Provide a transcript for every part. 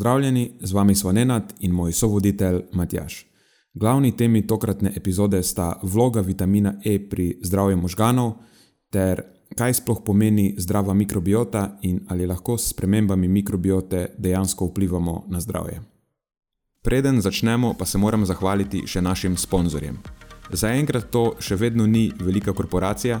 Pozdravljeni, z vami smo Nenad in moj sovoditelj Matjaš. Glavni temi tokratne epizode sta vloga vitamina E pri zdravju možganov ter kaj sploh pomeni zdrava mikrobiota in ali lahko s spremembami mikrobiote dejansko vplivamo na zdravje. Preden začnemo, pa se moram zahvaliti še našim sponzorjem. Zaenkrat to še vedno ni velika korporacija,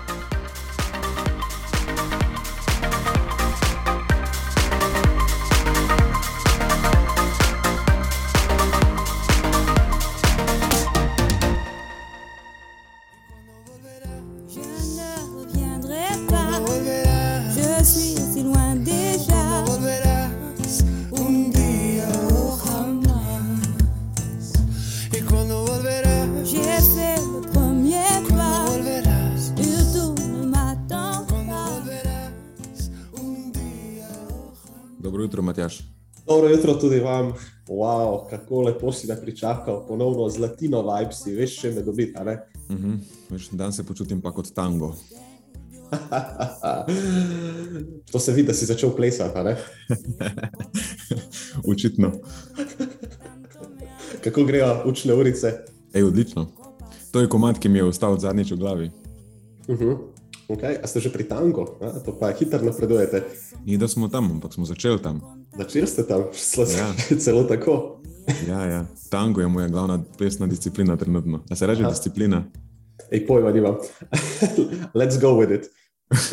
Jutro tudi vam. Wow, kako lepo si me pričakal, ponovno z latino vibes, veš, če me dobiti. Uh -huh. veš, dan se počutim pa kot tango. to se vidi, da si začel plesati. Očitno. kako grejo učne urice? Ej, odlično. To je komat, ki mi je ostal zadnjič v glavi. Uh -huh. okay. A ste že pri tangu, A? to pa hitro napredujete. Ni da smo tam, ampak smo začeli tam. Začeli ste tam, ja. celo tako. ja, ja. Tango je moja glavna plesna disciplina, trenutno. Da se reče Aha. disciplina. Ej, pojma, nimam. Let's go with it.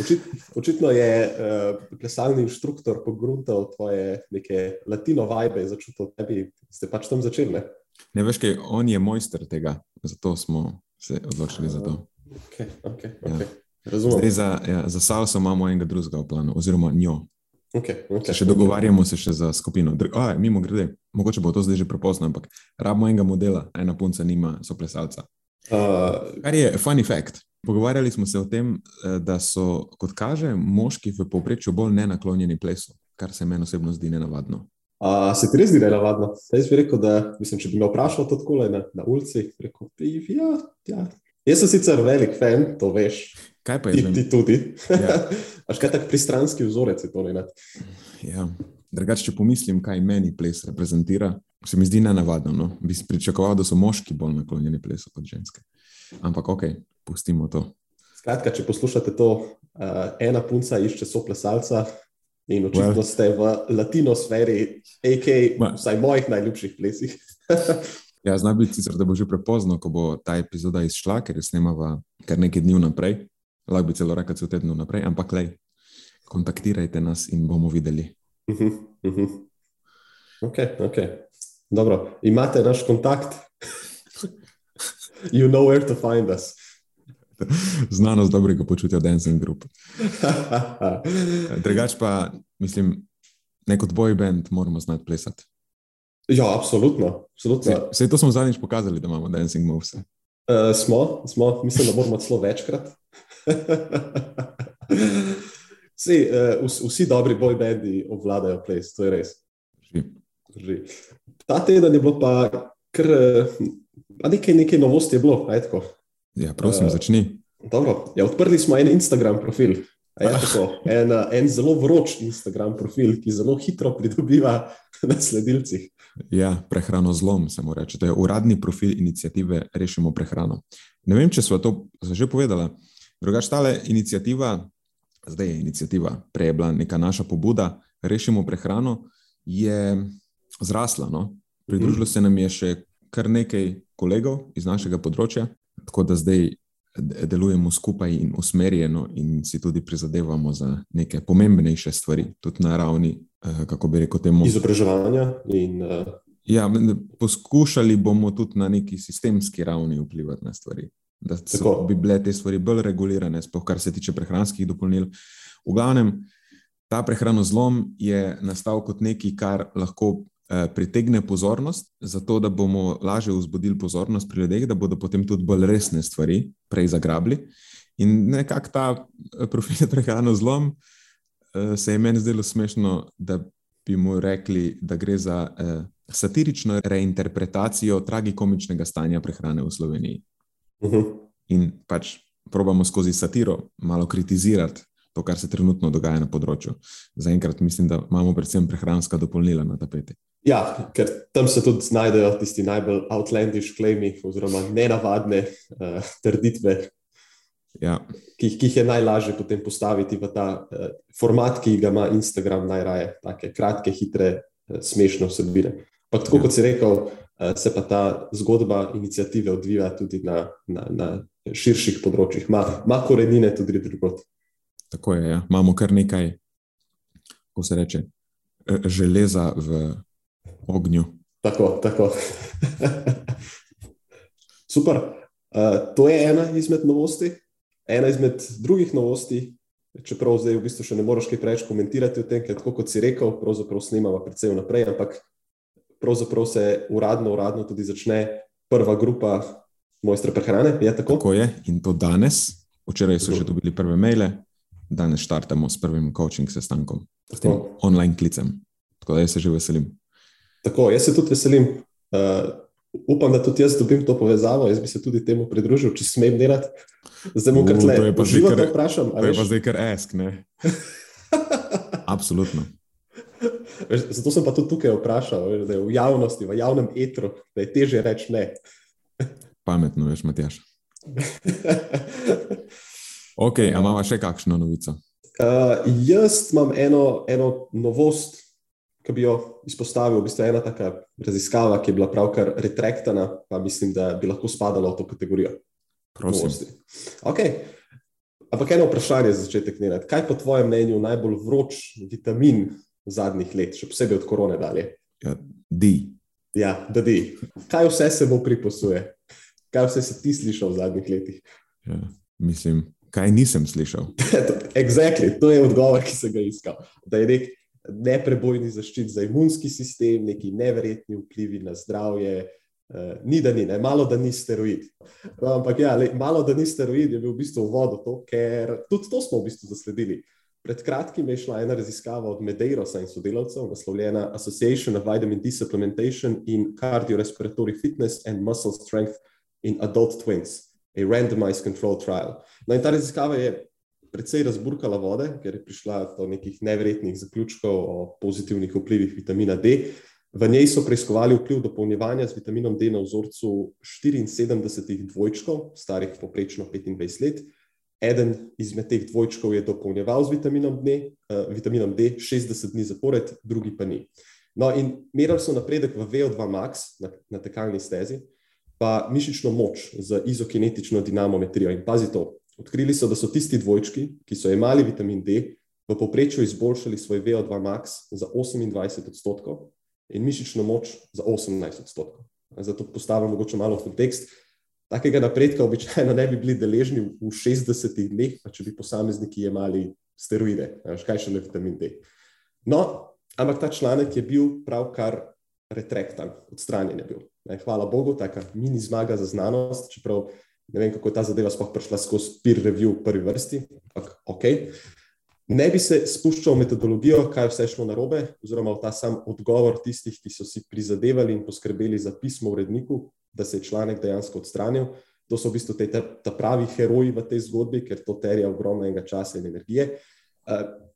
Očit, očitno je uh, plesalni inštruktor pogruntal tvoje neke latino vibe, začutil tebi, ste pač tam začeli. Ne, ne veš, kaj on je mojster tega, zato smo se odločili za to. Okay, okay, okay. Ja. Zdaj, za, ja, za salso imamo enega drugega v planu, oziroma njo. Okay, okay. Še dogovarjamo se še za skupino. A, mimo grede, mogoče bo to zdaj že prepozno, ampak rabimo enega modela, ena punca nima soplesalca. Uh, Kar je funny fact. Pogovarjali smo se o tem, eh, da so, kot kaže, moški v povprečju bolj nenaklonjeni plesu, kar se meni osebno zdi nenavadno. A se ti res zdi nenavadno? Jaz bi rekel, da mislim, če bi me vprašal to tako na, na ulici, rekel bi, ja, ja. Jaz sem sicer velik fan, to veš. Kaj pa je? Ti, ti tudi. Ja. Až kaj tak pristranski vzorec je to? Ja. Drugače, če pomislim, kaj meni ples reprezentira, se mi zdi nenavadno. No? Bi pričakoval, da so moški bolj naklonjeni plesu kot ženske. Ampak ok, pustimo to. Skratka, če poslušate to, uh, ena punca išče soplesalca in očitno well. ste v latino sferi, AK, well. vsaj mojih najljubših plesih. ja, zna biti sicer, da bo že prepozno, ko bo ta epizoda izšla, ker jo snemava kar nekaj dni vnaprej lahko bi celo rekel, cel teden naprej, ampak le, kontaktirajte nas in bomo videli. Uh -huh, uh -huh. Ok, ok. Dobro, imate naš kontakt, you know where to find us. Znanost dobrega počutja, dancing group. Drugač pa, mislim, neko boj band moramo znati plesati. Ja, absolutno. absolutno. Vse to smo zadnjič pokazali, da imamo dancing moves. Uh, smo, smo, mislim, da moramo celo večkrat. Vsi, uh, vsi dobri bojbendi obvladajo ples, to je res. Drži. Ta teden je bilo pa kar nekaj, nekaj novosti, je bilo. Ja, prosim, uh, začni. Dobro, ja, odprli smo en Instagram profil. Ja, en, en zelo vroč Instagram profil, ki zelo hitro pridobiva na sledilcih. Ja, prehrano zlom, se mora reči. To je uradni profil inicijative Rešimo prehrano. Ne vem, če smo to že povedali. Drugač, ta inicijativa, zdaj je inicijativa, prej je bila neka naša pobuda, rešimo prehrano, je zrasla. No? Pridružilo se nam je še kar nekaj kolegov iz našega področja, tako da zdaj delujemo skupaj in usmerjeno, in si tudi prizadevamo za neke pomembnejše stvari, tudi na ravni, eh, kako bi rekel, temu. Izobraževanja. In, uh... ja, poskušali bomo tudi na neki sistemski ravni vplivati na stvari. Da so, bi bile te stvari bolj regulirane, sploh kar se tiče prehranskih dopolnil. V glavnem, ta prehranozlom je nastal kot nekaj, kar lahko Eh, pritegne pozornost, zato da bomo lažje vzbudili pozornost pri ljudeh, da bodo potem tudi bolj resne stvari prej zagrabili. In nekako ta eh, profil prehrano zlom eh, se je meni zdelo smešno, da bi mu rekli, da gre za satirično reinterpretacijo tragikomičnega stanja prehrane v Sloveniji. Uh mhm. -huh. In pač probamo skozi satiro malo kritizirati to, kar se trenutno dogaja na področju. Zaenkrat mislim, da imamo predvsem prehranska dopolnila na tapeti. Ja, ker tam se tudi znajdejo tisti najbolj outlandish claimi, oziroma nenavadne uh, trditve, ja. ki, ki jih je najlažje potem postaviti v ta uh, format, ki ga ima Instagram najraje, tako kratke, hitre, uh, smešne vsebine. Pa tako ja. kot si rekel, se pa ta zgodba inicijative odvija tudi na, na, na širših področjih, ima korenine tudi drugot. Tako je, ja. imamo kar nekaj, ko se reče, železa v ognju. Tako, tako. Super. Uh, to je ena izmed novosti. Ena izmed drugih novosti, čeprav zdaj v bistvu še ne moreš kaj preveč komentirati o tem, ker tako kot si rekel, pravzaprav snemamo predvsej vnaprej, ampak pravzaprav se uradno, uradno tudi začne prva grupa mojstra prehrane. Je tako? tako je in to danes. Včeraj so že dobili prve maile, danes štartamo s prvim coaching sestankom, s tem online klicem. Tako da jaz se že veselim. Tako, jaz se tudi veselim. Uh, upam, da tudi jaz dobim to povezavo. Jaz bi se tudi temu pridružil, če smem delati. Zdaj bom kar tle. Živo te vprašam. To je pa zdaj kar esk, ne? Absolutno. Zato sem pa tudi tukaj vprašal, da je v javnosti, v javnem etru, da je teže reči ne. Pametno, veš, Matjaš. ok, a imamo še kakšno novico? Uh, jaz imam eno, eno novost, ki bi jo izpostavil, v bistvu ena taka raziskava, ki je bila pravkar retraktana, pa mislim, da bi lahko spadala v to kategorijo. Prosim. Okay. Ampak eno vprašanje za začetek. Nenad. Kaj po tvojem mnenju najbolj vroč vitamin zadnjih let, še posebej od korone dalje? Ja, D. Ja, da D. Kaj vse se bo pripisuje? Kaj vse si ti slišal v zadnjih letih? Ja, mislim, kaj nisem slišal. exactly, to je odgovor, ki sem ga iskal. Da je nek neprebojni zaščit za imunski sistem, neki neverjetni vplivi na zdravje. Uh, ni da ni, ne? malo da ni steroid. Ampak ja, le, malo da ni steroid je bil v bistvu uvod v to, ker tudi to smo v bistvu zasledili. Pred kratkim je šla ena raziskava od Medeirosa in sodelavcev, naslovljena Association of Vitamin D Supplementation in Cardiorespiratory Fitness and Muscle Strength in Adult Twins, a randomized control trial. No, in ta raziskava je precej razburkala vode, ker je prišla do nekih nevrjetnih zaključkov o pozitivnih vplivih vitamina D. V njej so preiskovali vpliv dopolnjevanja z vitaminom D na vzorcu 74 dvojčkov, starih poprečno 25 let. Eden izmed teh dvojčkov je dopolnjeval z vitaminom D, uh, vitaminom D 60 dni zapored, drugi pa ni. No, in merili so napredek v VO2 max na, na tekalni stezi, pa mišično moč z izokinetično dinamometrijo. In pazi to, Odkrili so, da so tisti dvojčki, ki so imeli vitamin D, v povprečju izboljšali svoj VO2 max za 28 odstotkov in mišično moč za 18 odstotkov. Zato postavim mogoče malo v kontekst. Takega napredka običajno ne bi bili deležni v 60 dneh, pa če bi posamezniki jemali steroide, kaj še le vitamin D. No, ampak ta članek je bil pravkar retrektan, odstranjen je bil. Hvala Bogu, taka mini zmaga za znanost, čeprav ne vem, kako je ta zadeva sploh prišla skozi peer review v prvi vrsti, ampak ok. Ne bi se spuščal v metodologijo, kaj vse je šlo narobe, oziroma v ta sam odgovor tistih, ki so si prizadevali in poskrbeli za pismo uredniku, da se je članek dejansko odstranil. To so v bistvu te, ta, ta pravi heroji v tej zgodbi, ker to terja ogromnega časa in energije.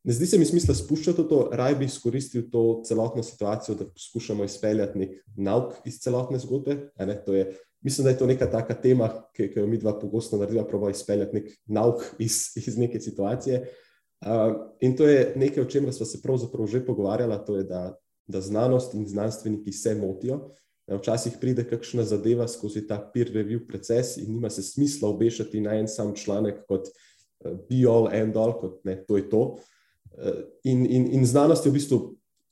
Ne zdi se mi smisla spuščati to, raj bi izkoristil to celotno situacijo, da poskušamo izpeljati nek nauk iz celotne zgodbe. To je mislim, da je to neka taka tema, ki, ki jo mi dva pogosto naredila, proba izpeljati nek nauk iz, iz neke situacije. Uh, in to je nekaj, o čemer smo se pravzaprav že pogovarjali, to je, da, da znanost in znanstveniki se motijo Včasih pride kakšna zadeva skozi ta peer review proces in nima se smisla obešati na en sam članek kot uh, be all and all, kot ne, to je to. Uh, in, in, in znanost je v bistvu,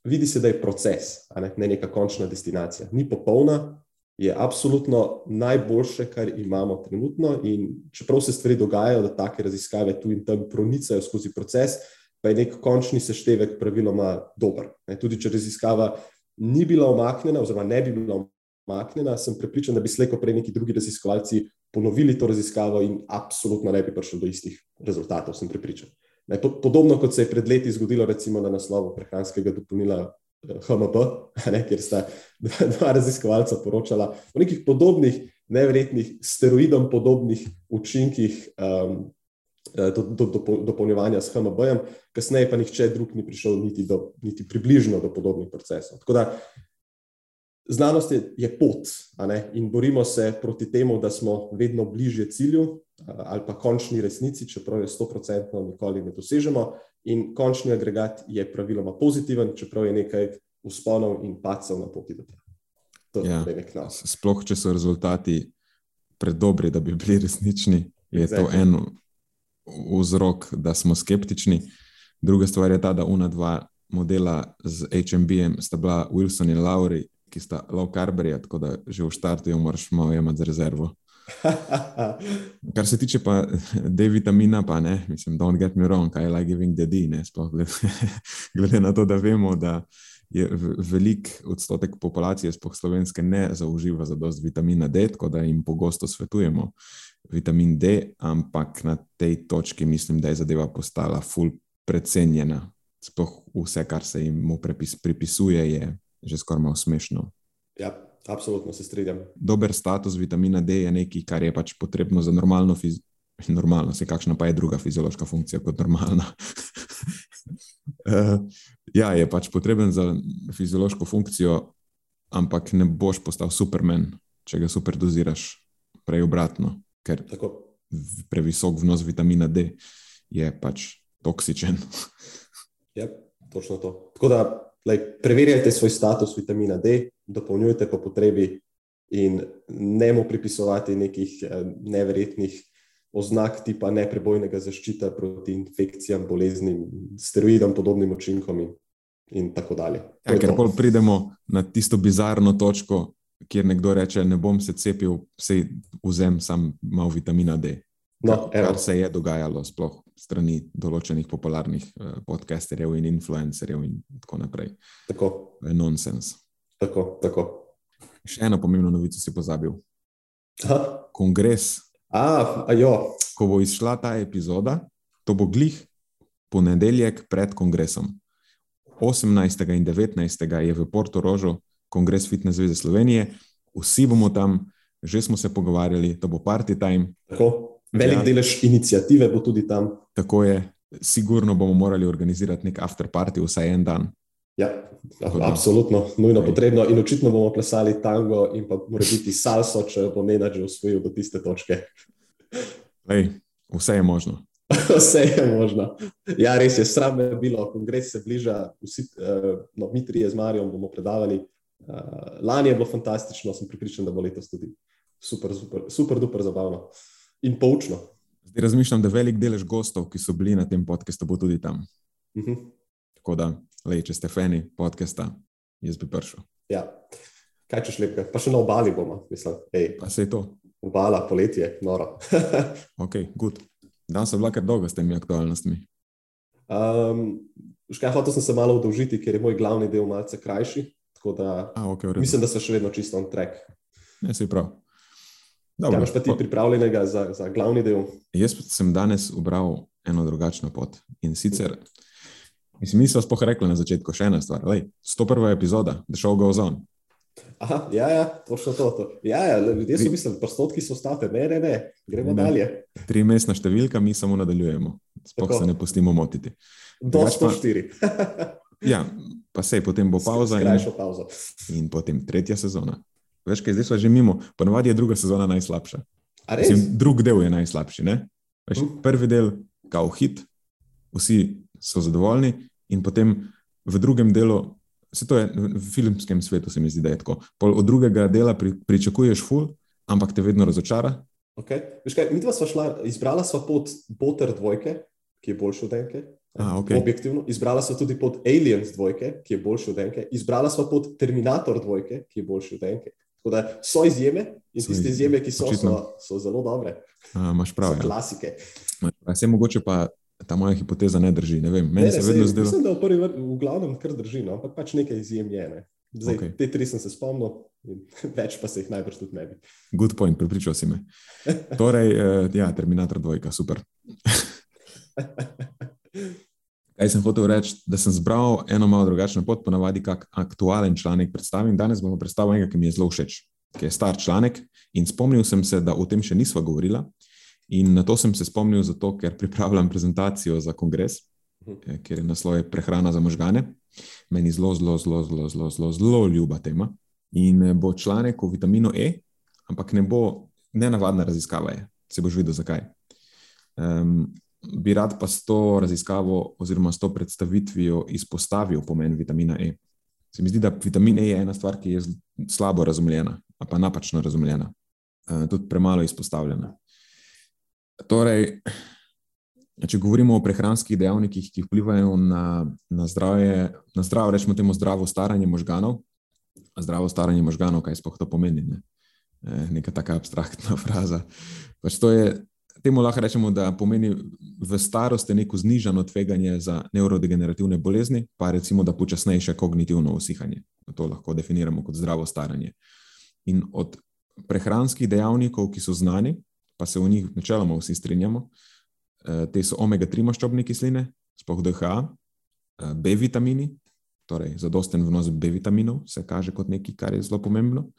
vidi se, da je proces, ne, ne neka končna destinacija. Ni popolna, je absolutno najboljše, kar imamo trenutno. In čeprav se stvari dogajajo, da take raziskave tu in tam pronicajo skozi proces, pa je nek končni seštevek praviloma dober. Ne, tudi če raziskava ni bila omaknjena, oziroma ne bi bila omaknjena, sem prepričan, da bi slejko prej neki drugi raziskovalci ponovili to raziskavo in absolutno ne bi prišli do istih rezultatov, sem prepričan. Ne, podobno kot se je pred leti zgodilo, recimo na naslovu prehranskega dopolnila eh, HMP, ne, kjer sta dva raziskovalca poročala o nekih podobnih, neverjetnih, steroidom podobnih učinkih um, do, do, do, dopolnjevanja s HMB-jem, kasneje pa nihče drug ni prišel niti, do, niti približno do podobnih procesov. Tako da znanost je, je pot in borimo se proti temu, da smo vedno bližje cilju ali pa končni resnici, čeprav je 100% nikoli ne dosežemo. In končni agregat je praviloma pozitiven, čeprav je nekaj usponov in pacov na poti do tega. Ja, sploh, če so rezultati predobri, da bi bili resnični, je exactly. to eno vzrok, da smo skeptični. Druga stvar je ta, da una dva modela z HMB-jem sta bila Wilson in Lowry, ki sta low carberja, tako da že v štartu jo moraš malo imeti za rezervo. Kar se tiče pa D vitamina, pa ne, mislim, don't get me wrong, kaj je like giving the D, ne, sploh glede, glede na to, da vemo, da je velik odstotek populacije, sploh slovenske, ne zauživa za dost vitamina D, tako da jim pogosto svetujemo vitamin D, ampak na tej točki mislim, da je zadeva postala ful precenjena. Sploh vse, kar se jim pripis, pripisuje, je že skoraj malo smešno. Ja, absolutno se strinjam. Dober status vitamina D je nekaj, kar je pač potrebno za normalno fizično. Normalno, se kakšna pa je druga fiziološka funkcija kot normalna. uh, ja, je pač potreben za fiziološko funkcijo, ampak ne boš postal supermen, če ga super doziraš, prej obratno ker Tako. previsok vnos vitamina D je pač toksičen. Ja, točno to. Tako da lej, preverjajte svoj status vitamina D, dopolnjujte po potrebi in ne mu pripisovati nekih eh, neverjetnih oznak tipa neprebojnega zaščita proti infekcijam, boleznim, steroidom, podobnim učinkom in, in tako dalje. Ja, ker pa pridemo na tisto bizarno točko, kjer nekdo reče, ne bom se cepil, vse vzem samo malo vitamina D. No, kar se je dogajalo, sploh strani določenih popularnih uh, podcasterjev in influencerjev, in tako naprej. Tako. To je nonsens. Tako, tako. Še eno pomembno novico si pozabil. Aha. Kongres. A, a Ko bo izšla ta epizoda, to bo glih ponedeljek pred kongresom. 18. in 19. je v Porto Rožu Kongres Fitness Zveze Slovenije, vsi bomo tam, že smo se pogovarjali, to bo party time. Tako, velik ja. delež inicijative bo tudi tam. Tako je, sigurno bomo morali organizirati nek after party vsaj en dan. Ja, absolutno, nujno potrebno. In očitno bomo plesali tango in pa mora biti salso, če bo menedžer usvojil do tiste točke. Lej, vse je možno. Vse je možno. Ja, res je, sram je bilo, kongres se bliža, vsi, uh, no, mi trije z Marijo bomo predavali, lani je bilo fantastično, sem pripričan, da bo letos tudi super, super, super, duper zabavno in poučno. Zdaj razmišljam, da velik delež gostov, ki so bili na tem podkastu, bo tudi tam. Uh mhm. -huh. Tako da, lej, če ste fani podcasta, jaz bi prišel. Ja, kaj češ lepega, pa še na obali bomo, mislim. Ej. Pa se je to. Obala, poletje, noro. ok, good. Dan so vlakar dolgo s temi aktualnostmi. Um, Škaj, hotel sem se malo odolžiti, ker je moj glavni del malce krajši. Tako da A, okay, mislim, da so še vedno čisto on track. Ne, si prav. Kaj imaš pa ti pripravljenega za, za glavni del? Jaz sem danes ubral eno drugačno pot. In sicer, mislim, mi smo spoh rekli na začetku še ena stvar. Lej, 101. epizoda, The Show Goes On. Aha, ja, ja, točno to. to. Ja, ja, ljudje so mislili, prostotki so ostali, ne, ne, ne, gremo ne. dalje. Tri mestna številka, mi samo nadaljujemo. Spoh se ne pustimo motiti. Do 104. Ja, pa sej, potem bo pauza. Skrajšo pauzo. In potem tretja sezona. Veš, kaj zdaj smo že mimo, ponovadi je druga sezona najslabša. Mislim, drug del je najslabši. Veš, uh. Prvi del, kao hit, vsi so zadovoljni, in potem v drugem delu se to je v filmskem svetu, se mi zdi, da je tako. Pol od drugega dela pri, pričakuješ ful, ampak te vedno razočara. Okay. Kaj, mi dva smo šla, izbrala smo pot Boter dvojke, ki je boljši od enke. A, okay. Objektivno. Izbrala smo tudi pot Aliens dvojke, ki je boljši od enke. Izbrala smo pot Terminator dvojke, ki je boljši od enke. Tako da so izjeme in tiste izjeme, ki so, so, so zelo dobre. Imáš prav. Ja. Klasike. Vse mogoče pa ta moja hipoteza ne drži. Ne vem, meni Ne, se ne, vedno sej, zdelo. Mislim, da v, prvi, vr- v glavnem kar drži, no? ampak pač nekaj izjem je. Ne? Zdaj, okay. Te tri sem se spomnil, več pa se jih najbrž tudi ne bi. Good point, pripričal si me. Torej, eh, ja, Terminator 2, super. Kaj sem hotel reči, da sem zbral eno malo drugačno pot, ponavadi kak aktualen članek predstavim. Danes bomo predstavili enega, ki mi je zelo všeč, ki je star članek in spomnil sem se, da o tem še nisva govorila. In na to sem se spomnil zato, ker pripravljam prezentacijo za kongres, eh, kjer je naslov je Prehrana za možgane. Meni zelo, zelo, zelo, zelo, zelo, zelo, zelo ljuba tema. In eh, bo članek o vitaminu E, ampak ne bo nenavadna raziskava, je. se boš videl zakaj. Um, bi rad pa s to raziskavo oziroma s to predstavitvijo izpostavil pomen vitamina E. Se mi zdi, da vitamin E je ena stvar, ki je slabo razumljena, pa napačno razumljena, uh, tudi premalo izpostavljena. Torej, če govorimo o prehranskih dejavnikih, ki vplivajo na, na zdravje, na zdravo, rečemo temu zdravo staranje možganov, zdravo staranje možganov, kaj sploh to pomeni. Ne? Eh, Neka taka abstraktna fraza. Pač to je, temu lahko rečemo, da pomeni v starosti neko znižano tveganje za nevrodegenerativne bolezni, pa recimo, da počasnejše kognitivno usihanje. To lahko definiramo kot zdravo staranje. In od prehranskih dejavnikov, ki so znani, pa se o njih načeloma vsi strinjamo, eh, te so omega-3 maščobne kisline, sploh DHA, eh, B vitamini, torej zadosten vnos B vitaminov se kaže kot nekaj, kar je zelo pomembno,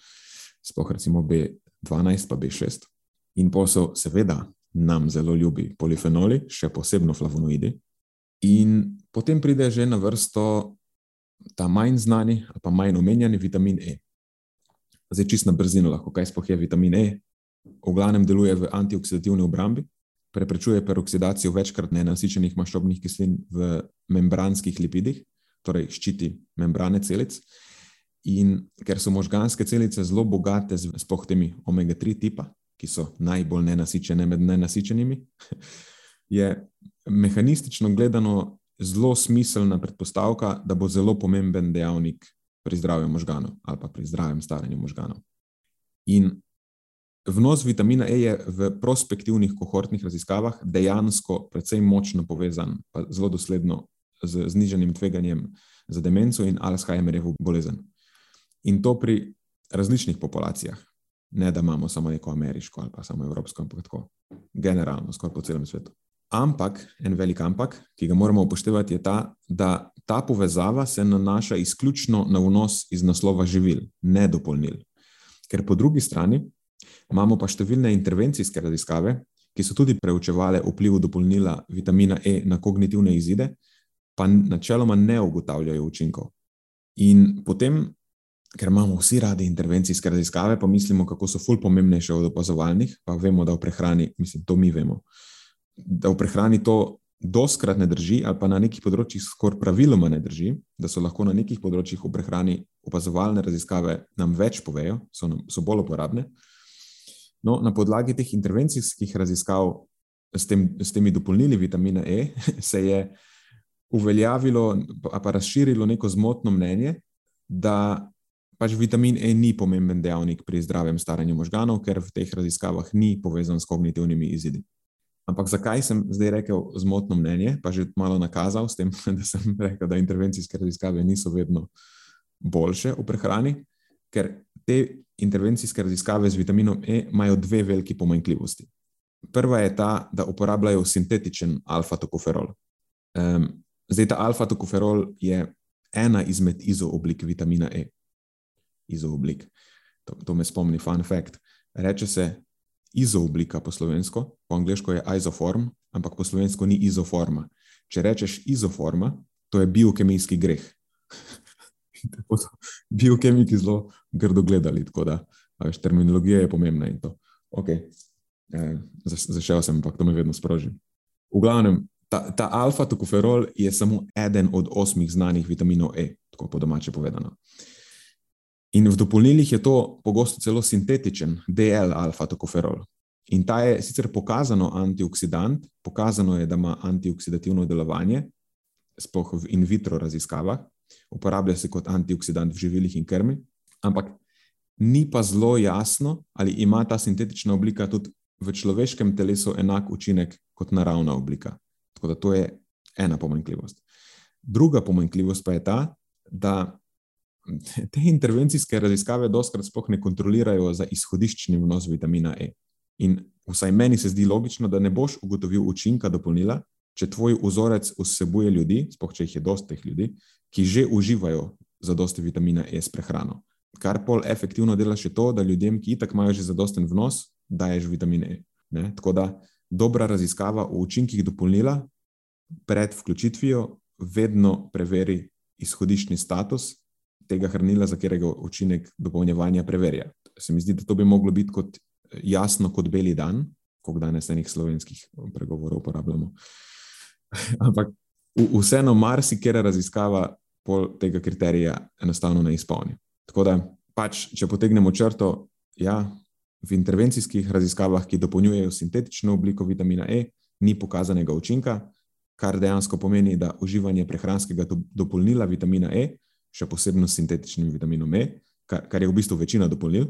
sploh recimo B12 pa B6. In pa so seveda nam zelo ljubi polifenoli, še posebno flavonoidi. In potem pride že na vrsto ta manj znani ali pa manj omenjeni vitamin E. Zdaj, čist na brzino lahko, kaj sploh je vitamin E. V glavnem deluje v antioksidativni obrambi, preprečuje peroksidacijo večkrat nenasičenih maščobnih kislin v membranskih lipidih, torej ščiti membrane celic. In ker so možganske celice zelo bogate sploh temi omega-3 tipa, ki so najbolj nenasičene med nenasičenimi, je mehanistično gledano zelo smiselna predpostavka, da bo zelo pomemben dejavnik pri zdravju možganov ali pa pri zdravem staranju možganov. In vnos vitamina E je v prospektivnih kohortnih raziskavah dejansko precej močno povezan, pa zelo dosledno z znižanim tveganjem za demenco in Alzheimerjevo bolezen. In to pri različnih populacijah. Ne, da imamo samo neko ameriško ali pa samo evropsko, ampak tako generalno, skoraj po celem svetu. Ampak, en velik ampak, ki ga moramo upoštevati, je ta, da ta povezava se nanaša izključno na vnos iz naslova živil, ne dopolnil. Ker po drugi strani imamo pa številne intervencijske raziskave, ki so tudi preučevale vpliv dopolnila vitamina E na kognitivne izide, pa načeloma ne ugotavljajo učinkov. In potem ker imamo vsi radi intervencijske raziskave, pa mislimo, kako so ful pomembnejše od opazovalnih, pa vemo, da v prehrani, mislim, to mi vemo, da v prehrani to doskrat ne drži, ali pa na nekih področjih skoraj praviloma ne drži, da so lahko na nekih področjih v prehrani opazovalne raziskave nam več povejo, so, nam, so bolj uporabne. No, na podlagi teh intervencijskih raziskav s, tem, s temi dopolnili vitamina E se je uveljavilo, pa, pa razširilo neko zmotno mnenje, da pač vitamin E ni pomemben dejavnik pri zdravem staranju možganov, ker v teh raziskavah ni povezan s kognitivnimi izidi. Ampak zakaj sem zdaj rekel zmotno mnenje, pa že malo nakazal s tem, da sem rekel, da intervencijske raziskave niso vedno boljše v prehrani, ker te intervencijske raziskave z vitaminom E imajo dve veliki pomanjkljivosti. Prva je ta, da uporabljajo sintetičen alfa-tokoferol. Um, zdaj, ta alfa-tokoferol je ena izmed izooblik vitamina E. Izooblik. To, to me spomni, fun fact. Reče se izooblika po slovensko, po angliško je izoform, ampak po slovensko ni izoforma. Če rečeš izoforma, to je biokemijski greh. Tako so biokemiki zelo grdo gledali, tako da veš, terminologija je pomembna in to. Okay. E, zašel sem, ampak to me vedno sproži. V glavnem, ta, ta alfa-tokoferol je samo eden od osmih znanih vitaminov E, tako po domače povedano. In v dopolnilih je to pogosto celo sintetičen DL alfa-tokoferol. In ta je sicer pokazano antioksidant, pokazano je, da ima antioksidativno delovanje, sploh v in vitro raziskavah, uporablja se kot antioksidant v živilih in krmi, ampak ni pa zelo jasno, ali ima ta sintetična oblika tudi v človeškem telesu enak učinek kot naravna oblika. Tako da to je ena pomanjkljivost. Druga pomanjkljivost pa je ta, da te intervencijske raziskave doskrat sploh ne kontrolirajo za izhodiščni vnos vitamina E. In vsaj meni se zdi logično, da ne boš ugotovil učinka dopolnila, če tvoj vzorec vsebuje ljudi, sploh če jih je dosti teh ljudi, ki že uživajo za dosti vitamina E s prehrano. Kar pol efektivno delaš je to, da ljudem, ki itak imajo že zadosten vnos, daješ vitamin E. Ne? Tako da dobra raziskava o učinkih dopolnila pred vključitvijo vedno preveri izhodiščni status tega hranila, za katerega učinek dopolnjevanja preverja. Se mi zdi, da to bi moglo biti kot jasno kot beli dan, kot danes enih slovenskih pregovorov uporabljamo. Ampak vseeno, marsikera raziskava pol tega kriterija enostavno ne izpolni. Tako da, pač, če potegnemo črto, ja, v intervencijskih raziskavah, ki dopolnjujejo sintetično obliko vitamina E, ni pokazanega učinka, kar dejansko pomeni, da uživanje prehranskega dopolnila vitamina E, še posebno s sintetičnim vitaminom E, kar, kar je v bistvu večina dopolnil,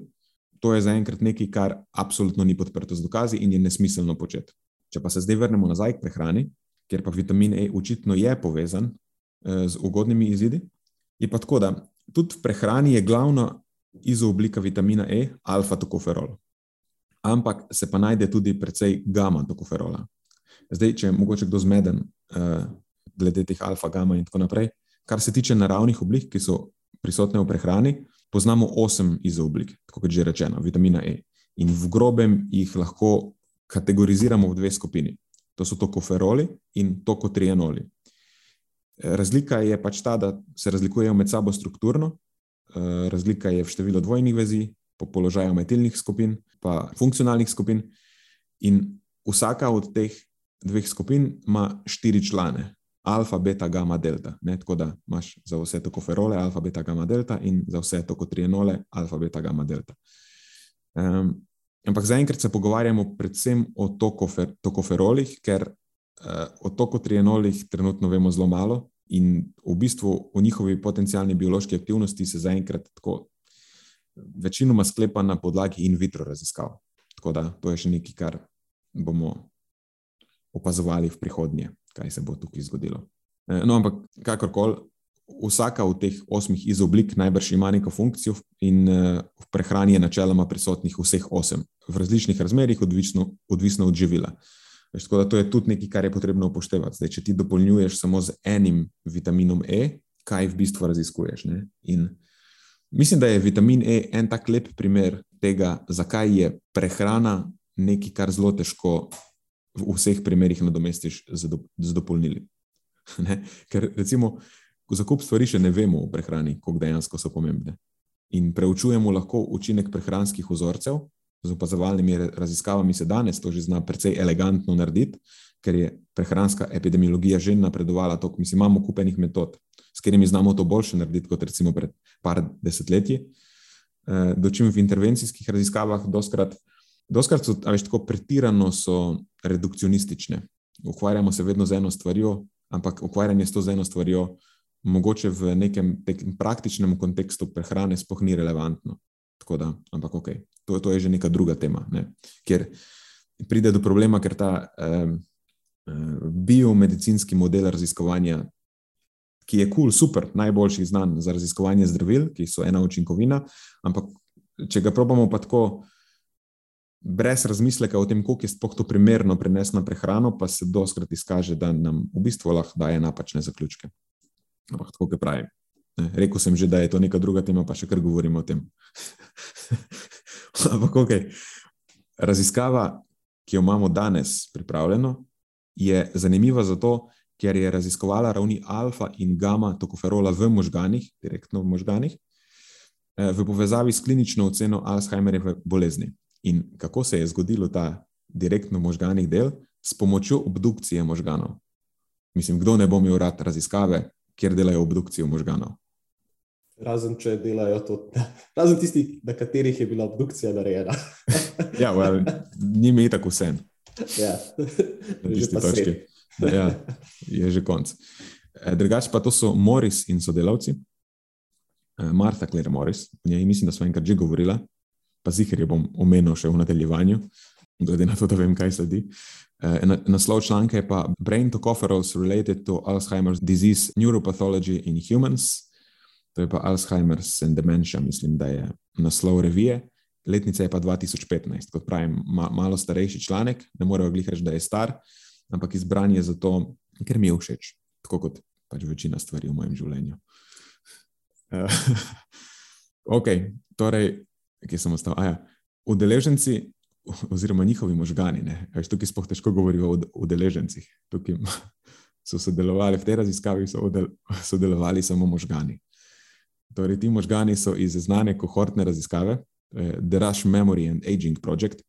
to je zaenkrat nekaj, kar absolutno ni podprto z dokazi in je nesmiselno početi. Če pa se zdaj vrnemo nazaj k prehrani, ker pa vitamin E očitno je povezan eh, z ugodnimi izidi, je pa tako, da tudi v prehrani je glavna izooblika vitamina E alfa-tokoferol. Ampak se pa najde tudi precej gamma-tokoferola. Zdaj, če je mogoče kdo zmeden uh, glede teh alfa, gamma in tako naprej, kar se tiče naravnih oblik, ki so prisotne v prehrani, poznamo osem izooblik, tako kot že rečeno, vitamina E. In v grobem jih lahko kategoriziramo v dve skupini. To so tokoferoli in tokotrienoli. Razlika je pač ta, da se razlikujejo med sabo strukturno, Eh, razlika je v številu dvojnih vezi, po položaju metilnih skupin, pa funkcionalnih skupin. In vsaka od teh dveh skupin ima štiri člane, alfa, beta, gamma, delta. Ne? Tako da imaš za vse tokoferole, alfa, beta, gamma, delta in za vse tokotrienole, alfa, beta, gamma, delta. Um, ampak zaenkrat se pogovarjamo predvsem o tokofer, tokoferolih, ker uh, o tokotrienolih trenutno vemo zelo malo, In v bistvu o njihovi potencijalni biološki aktivnosti se zaenkrat tako večinoma sklepa na podlagi in vitro raziskav. Tako da to je še nekaj, kar bomo opazovali v prihodnje, kaj se bo tukaj zgodilo. E, no, ampak kakorkoli, vsaka od teh osmih izoblik najbrž ima neko funkcijo, in e, v prehrani je načeloma prisotnih vseh osem, v različnih razmerah, odvisno, odvisno od živila. Veš, tako da to je tudi nekaj, kar je potrebno upoštevati. Zdaj, če ti dopolnjuješ samo z enim vitaminom E, kaj v bistvu raziskuješ. Mislim, da je vitamin E en tak lep primer tega, zakaj je prehrana nekaj, kar zelo težko v vseh primerih nadomestiš z, do, z dopolnili. Ne? Ker recimo za kup stvari še ne vemo v prehrani, koliko dejansko so pomembne. In preučujemo lahko učinek prehranskih vzorcev, z opazovalnimi raziskavami se danes to že zna precej elegantno narediti, ker je prehranska epidemiologija že napredovala. Tok, mislim, imamo kupenih metod, s katerimi znamo to boljše narediti kot recimo pred par desetletji. Eh, dočim v intervencijskih raziskavah, doskrat, doskrat so veš, tako pretirano so redukcionistične. Ukvarjamo se vedno z eno stvarjo, ampak ukvarjanje s to z eno stvarjo, mogoče v nekem praktičnem kontekstu prehrane, sploh ni relevantno. Da, ampak ok, to, to je že neka druga tema, ne? ker pride do problema, ker ta eh, biomedicinski model raziskovanja, ki je kul, cool, super, najboljši znan za raziskovanje zdravil, ki so ena učinkovina, ampak če ga probamo pa tako. Brez razmisleka o tem, kako je sploh to primerno prenesti na prehrano, pa se doskrat izkaže, da nam v bistvu lahko daje napačne zaključke. Ampak tako, kot pravim. Rekl sem že, da je to neka druga tema, pa še kar govorimo o tem. Ampak, okay. raziskava, ki jo imamo danes pripravljeno, je zanimiva zato, ker je raziskovala ravni alfa in gamma tokoferola v možganih, direktno v možganih, eh, v povezavi s klinično oceno Alzheimerjeve bolezni. In kako se je zgodilo ta direktno možganih del? S pomočjo obdukcije možganov. Mislim, kdo ne bo imel rad raziskave, kjer delajo obdukcijo možganov. Razen če delajo to, razen tisti, na katerih je bila obdukcija narejena. ja, well, ni mi tako vse. Ja, na tisti točki. Ja, je že konc. Eh, drugače pa to so Moris in sodelavci, eh, Marta Claire Moris, o njej mislim, da smo enkrat že govorila, pa zihar jo bom omenil še v nadaljevanju, glede na to, da vem, kaj sledi. Eh, naslov članka je pa Brain Tocopherols Related to Alzheimer's Disease Neuropathology in Humans. To je pa Alzheimer's and Dementia, mislim, da je naslov revije. Letnica je pa 2015, kot pravim, ma, malo starejši članek, ne morejo glih reči, da je star, ampak izbran je zato, ker mi je všeč, tako kot pač večina stvari v mojem življenju. Uh, ok, torej, kje sem ostal? Aja, udeleženci oziroma njihovi možgani, ne, veš, tukaj spoh težko govorijo o udeležencih, tukaj so sodelovali v tej raziskavi, so sodelovali samo možgani. Torej, ti možgani so iz znane kohortne raziskave, The Rush Memory and Aging Project.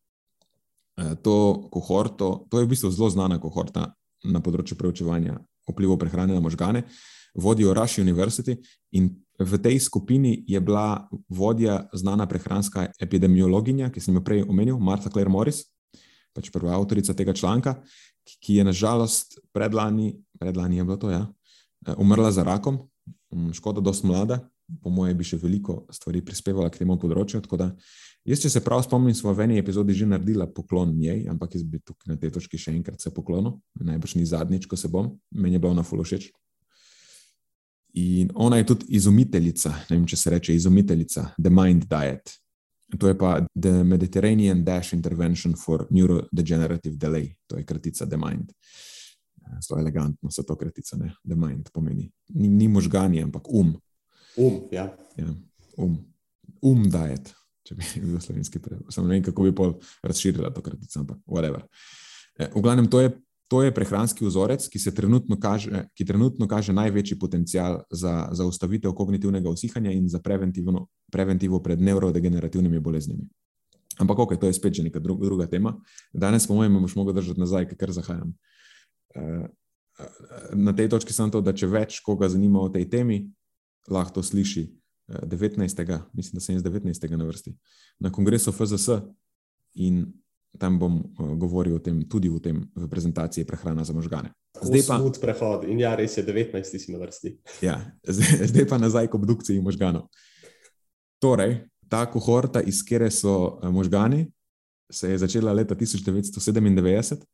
Eh, to, kohorto, to je v bistvu zelo znana kohorta na področju preučevanja vplivov prehrane na možgane. Vodijo Rush University in v tej skupini je bila vodja znana prehranska epidemiologinja, ki sem jo prej omenil, Martha Claire Morris, pač prva avtorica tega članka, ki je nažalost predlani, predlani je bilo to, ja, eh, umrla za rakom, mm, škoda, dosti mlada, po mojem, bi še veliko stvari prispevala k temu področju. Jaz, če se prav spomnim, smo v eni epizodi že naredila poklon njej, ampak jaz bi tukaj na tej točki še enkrat se poklonil, najbrž ni zadnjič, ko se bom, meni je bilo na fulo všeč. In ona je tudi izumiteljica, ne vem, če se reče izumiteljica, The Mind Diet. To je pa The Mediterranean Dash Intervention for Neurodegenerative Delay, to je kratica The Mind. Zelo elegantno se to kratica, ne? The Mind pomeni. Ni, ni možgani, ampak um, Um, ja. ja, um, um diet, če bi bil slovenski prevod. Samo ne vem, kako bi pol razširila to kratico, ampak whatever. E, v glavnem, to je, to je prehranski vzorec, ki, trenutno kaže, ki trenutno kaže največji potencial za zaustavitev kognitivnega usihanja in za preventivo pred neurodegenerativnimi boleznimi. Ampak, ok, to je spet že neka druga, druga tema. Danes, po mojem, boš mogel držati nazaj, ker zahajam. E, na tej točki sem to, da če več koga zanima o tej temi, lahko to sliši 19. Eh, mislim, da sem jaz 19. na vrsti, na kongresu FZS in tam bom uh, govoril o tem, tudi v tem v prezentaciji prehrana za možgane. Zdaj pa smut prehod in ja, res je 19. si na vrsti. Ja, zdaj, zdaj pa nazaj k obdukciji možganov. Torej, ta kohorta, iz kere so eh, možgani, se je začela leta 1997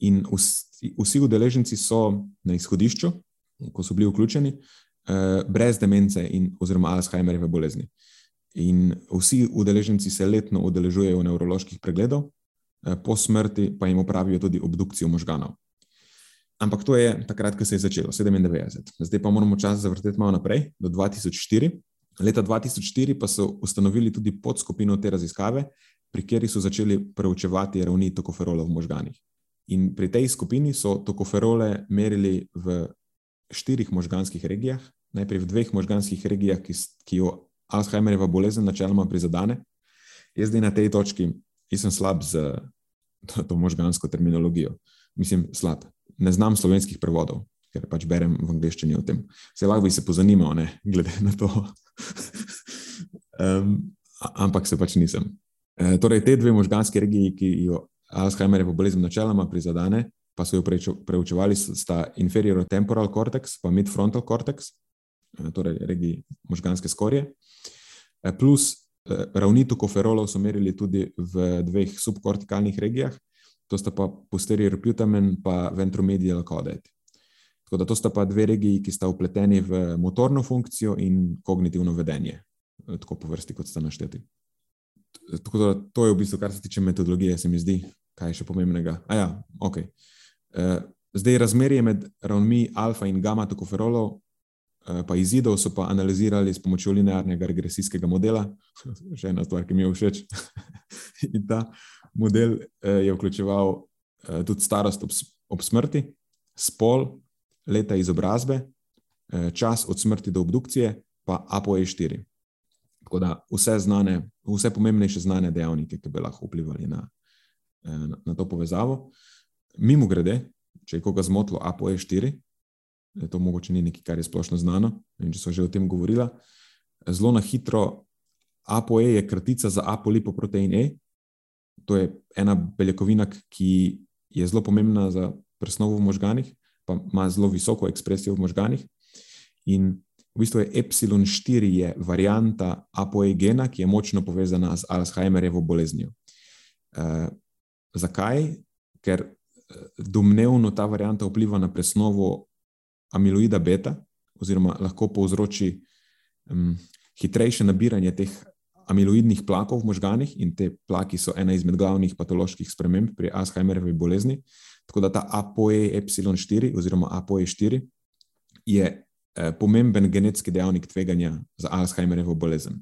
in vsi, vsi udeleženci so na izhodišču, ko so bili vključeni, uh, brez demence in oziroma Alzheimerjeve bolezni. In vsi udeleženci se letno udeležujejo nevroloških pregledov, uh, po smrti pa jim opravijo tudi obdukcijo možganov. Ampak to je takrat, ko se je začelo, 97. Zdaj pa moramo čas zavrteti malo naprej, do 2004. Leta 2004 pa so ustanovili tudi podskupino te raziskave, pri kateri so začeli preučevati ravni tokoferola v možganih. In pri tej skupini so tokoferole merili v štirih možganskih regijah, najprej v dveh možganskih regijah, ki, ki jo Alzheimerjeva bolezen načeloma prizadene. Jaz zdaj na tej točki nisem slab z to, možgansko terminologijo. Mislim, slab. Ne znam slovenskih prevodov, ker pač berem v angleščini o tem. Se lahko bi se pozanimal, ne, glede na to. um, ampak se pač nisem. E, torej, te dve možganske regiji, ki jo Alzheimerjeva bolezen načeloma prizadene, pa so jo preučevali, sta inferior temporal cortex in midfrontal cortex, eh, torej regiji možganske skorje. Eh, plus eh, ravni tokoferolov so merili tudi v dveh subkortikalnih regijah, to sta pa posterior putamen in ventromedial caudate. Tako da to sta pa dve regiji, ki sta upleteni v motorno funkcijo in kognitivno vedenje, tako po vrsti, kot sta našteti. Tako da to je v bistvu, kar se tiče metodologije, se mi zdi, kaj je še pomembnega. A ja, ok. Eh, zdaj, razmerje med ravnmi alfa in gamma tokoferolov, eh, pa izidov so pa analizirali s pomočjo linearnega regresijskega modela. Še ena stvar, ki mi je všeč. in ta model eh, je vključeval tudi starost ob, ob smrti, spol, leta izobrazbe, čas od smrti do obdukcije, pa ApoE4. Tako da vse, znane, vse pomembnejše znane dejavnike, ki bi lahko vplivali na, na, na to povezavo. Mimo grede, če je koga zmotilo, ApoE4, to mogoče ni nekaj, kar je splošno znano, če so že o tem govorila. Zelo na hitro, ApoE je kratica za apolipoprotein E. To je ena beljakovina, ki je zelo pomembna za presnovo v možganih, pa ima zelo visoko ekspresijo v možganih. In v bistvu je epsilon 4 je varianta ApoE gena, ki je močno povezana z Alzheimerjevo boleznijo. Uh, zakaj? Ker domnevno ta varianta vpliva na presnovo amiloida beta, oziroma lahko povzroči um, hitrejše nabiranje teh amiloidnih plakov v možganih, in te plaki so ena izmed glavnih patoloških sprememb pri Alzheimerjevi bolezni. Tako da ta ApoE epsilon 4 oziroma ApoE 4 je eh, pomemben genetski dejavnik tveganja za Alzheimerjevo bolezen.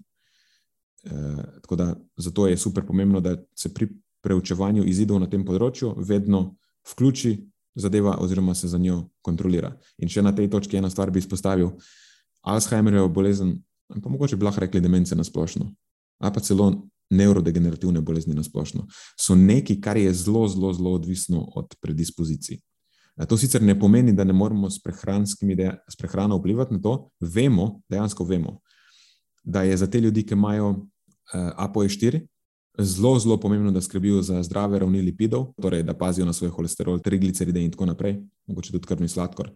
Eh, tako da zato je super pomembno, da se pri preučevanju izidov na tem področju vedno vključi zadeva oziroma se za njo kontrolira. In še na tej točki ena stvar bi izpostavil. Alzheimerjevo bolezen, pa mogoče bi lahko rekli demence na splošno, ali pa celo nevrodegenerativne bolezni na splošno, so nekaj, kar je zelo, zelo, zelo odvisno od predispozicij. To sicer ne pomeni, da ne moramo s, s prehrano vplivati na to, vemo, dejansko vemo, da je za te ljudi, ki imajo uh, ApoE4, zelo, zelo pomembno, da skrbijo za zdrave ravni lipidov, torej da pazijo na svoj holesterol, trigliceride in tako naprej, mogoče tudi krvni sladkor.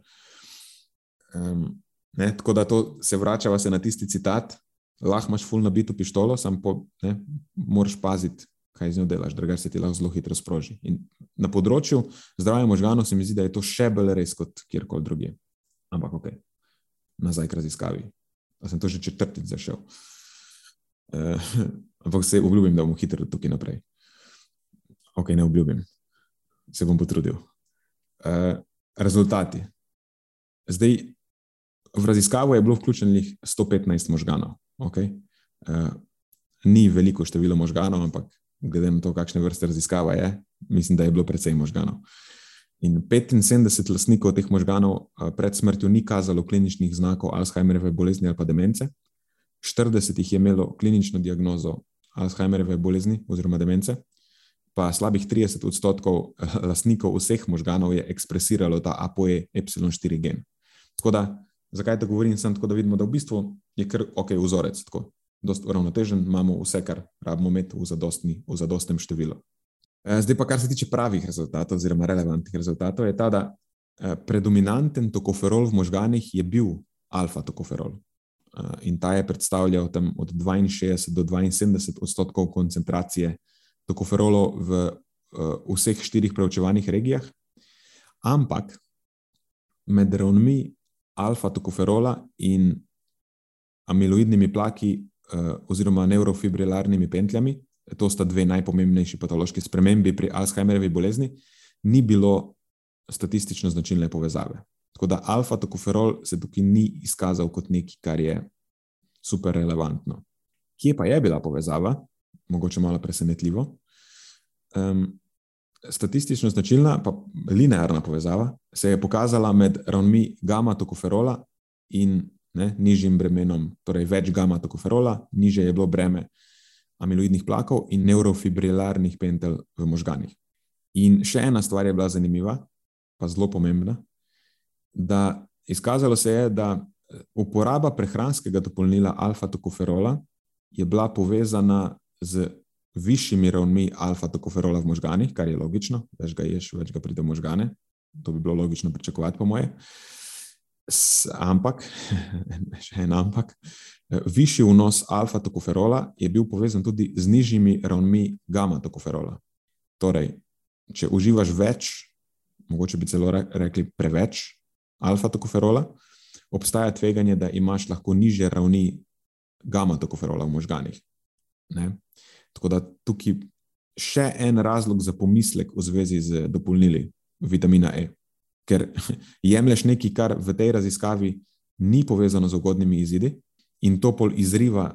Um, ne, tako da to se vračava se na tisti citat, lahko imaš full nabito pištolo, samo po, ne, moraš paziti, kaj z njo delaš, drugače se ti lahko zelo hitro sproži. In na področju zdravja možganov se mi zdi, da je to še bolj res kot kjerkoli drugje. Ampak ok, nazaj k raziskavi. Pa sem to že četrtič zašel. Uh, ampak se obljubim, da bom hitro tukaj naprej. Ok, ne obljubim, se bom potrudil. Uh, rezultati. Zdaj, v raziskavo je bilo vključenih 115 možganov. Okay. Uh, ni veliko število možganov, ampak glede na to, kakšne vrste raziskava je, mislim, da je bilo precej možganov. In 75 lastnikov teh možganov uh, pred smrtjo ni kazalo kliničnih znakov Alzheimerjeve bolezni ali pa demence, 40 jih je imelo klinično diagnozo Alzheimerjeve bolezni oziroma demence, pa slabih 30 odstotkov eh, lastnikov vseh možganov je ekspresiralo ta ApoE epsilon 4 gen. Tako da Zakaj to govorim? Sem tako, da vidimo, da v bistvu je kar ok, vzorec, tako dosta uravnotežen, imamo vse, kar rabimo imeti v, zadostni, v zadostnem številu. Eh, zdaj pa, kar se tiče pravih rezultatov, oziroma relevantnih rezultatov, je ta, da eh, predominanten tokoferol v možganih je bil alfa-tokoferol. Eh, in ta je predstavljal tam od 62 do 72 odstotkov koncentracije tokoferolov v vseh štirih preučevanih regijah, ampak med ravnmi alfa-tokoferola in amiloidnimi plaki uh, oziroma neurofibrilarnimi pentljami, to sta dve najpomembnejši patološki spremembi pri Alzheimerjevi bolezni, ni bilo statistično značilne povezave. Tako da alfa-tokoferol se tukaj ni izkazal kot nekaj, kar je super relevantno. Kje pa je bila povezava, mogoče malo presenetljivo? Um, statistično značilna, pa linearna povezava, se je pokazala med ravnmi gamma-tokoferola in ne, nižjim bremenom, torej več gamma-tokoferola, niže je bilo breme amiloidnih plakov in neurofibrilarnih pentel v možganih. In še ena stvar je bila zanimiva, pa zelo pomembna, da izkazalo se je, da uporaba prehranskega dopolnila alfa-tokoferola je bila povezana z višjimi ravnmi alfa-tokoferola v možganih, kar je logično, več ga ješ, več ga pride v možgane. To bi bilo logično pričakovati, po moje. S, ampak, še en ampak, višji vnos alfa-tokoferola je bil povezan tudi z nižjimi ravnmi gamma-tokoferola. Torej, če uživaš več, mogoče bi celo rekli preveč alfa-tokoferola, obstaja tveganje, da imaš lahko nižje ravni gamma-tokoferola v možganih. Ne? Tako da tukaj še en razlog za pomislek v zvezi z dopolnili vitamina E. Ker jemliš nekaj, kar v tej raziskavi ni povezano z ugodnimi izidi, in to pol izriva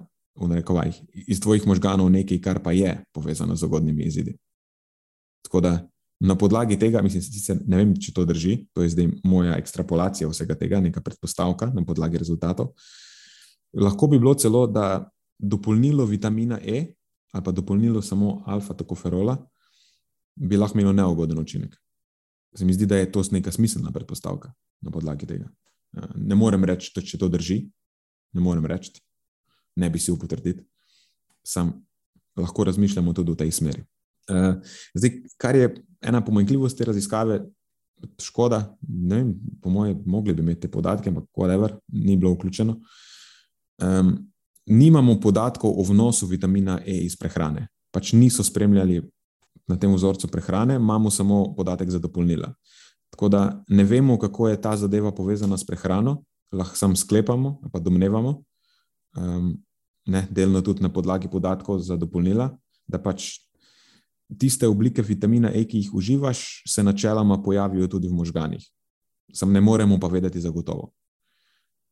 iz tvojih možganov nekaj, kar pa je povezano z ugodnimi izidi. Tako da na podlagi tega, mislim, sicer ne vem, če to drži, to je zdaj moja ekstrapolacija vsega tega, neka predpostavka na podlagi rezultatov. Lahko bi bilo celo, da dopolnilo vitamina E ali pa dopolnilo samo alfa-tokoferola, bi lahko imelo neugoden učinek. se mi zdi, da je to neka smiselna predpostavka na podlagi tega. Ne morem reči, da če to drži, ne morem reči, ne bi si upotrditi, sam lahko razmišljamo tudi v tej smeri. Uh, zdaj, kar je ena pomanjkljivost te raziskave, škoda, ne vem, po mojem, mogli bi imeti te podatke, ampak whatever, ni bilo vključeno. Um, nimamo podatkov o vnosu vitamina E iz prehrane. Pač niso spremljali na tem vzorcu prehrane, imamo samo podatek za dopolnila. Tako da ne vemo, kako je ta zadeva povezana s prehrano, lahko samo sklepamo, pa domnevamo, um, ne, delno tudi na podlagi podatkov za dopolnila, da pač tiste oblike vitamina E, ki jih uživaš, se načeloma pojavijo tudi v možganjih. Sam ne moremo pa vedeti zagotovo.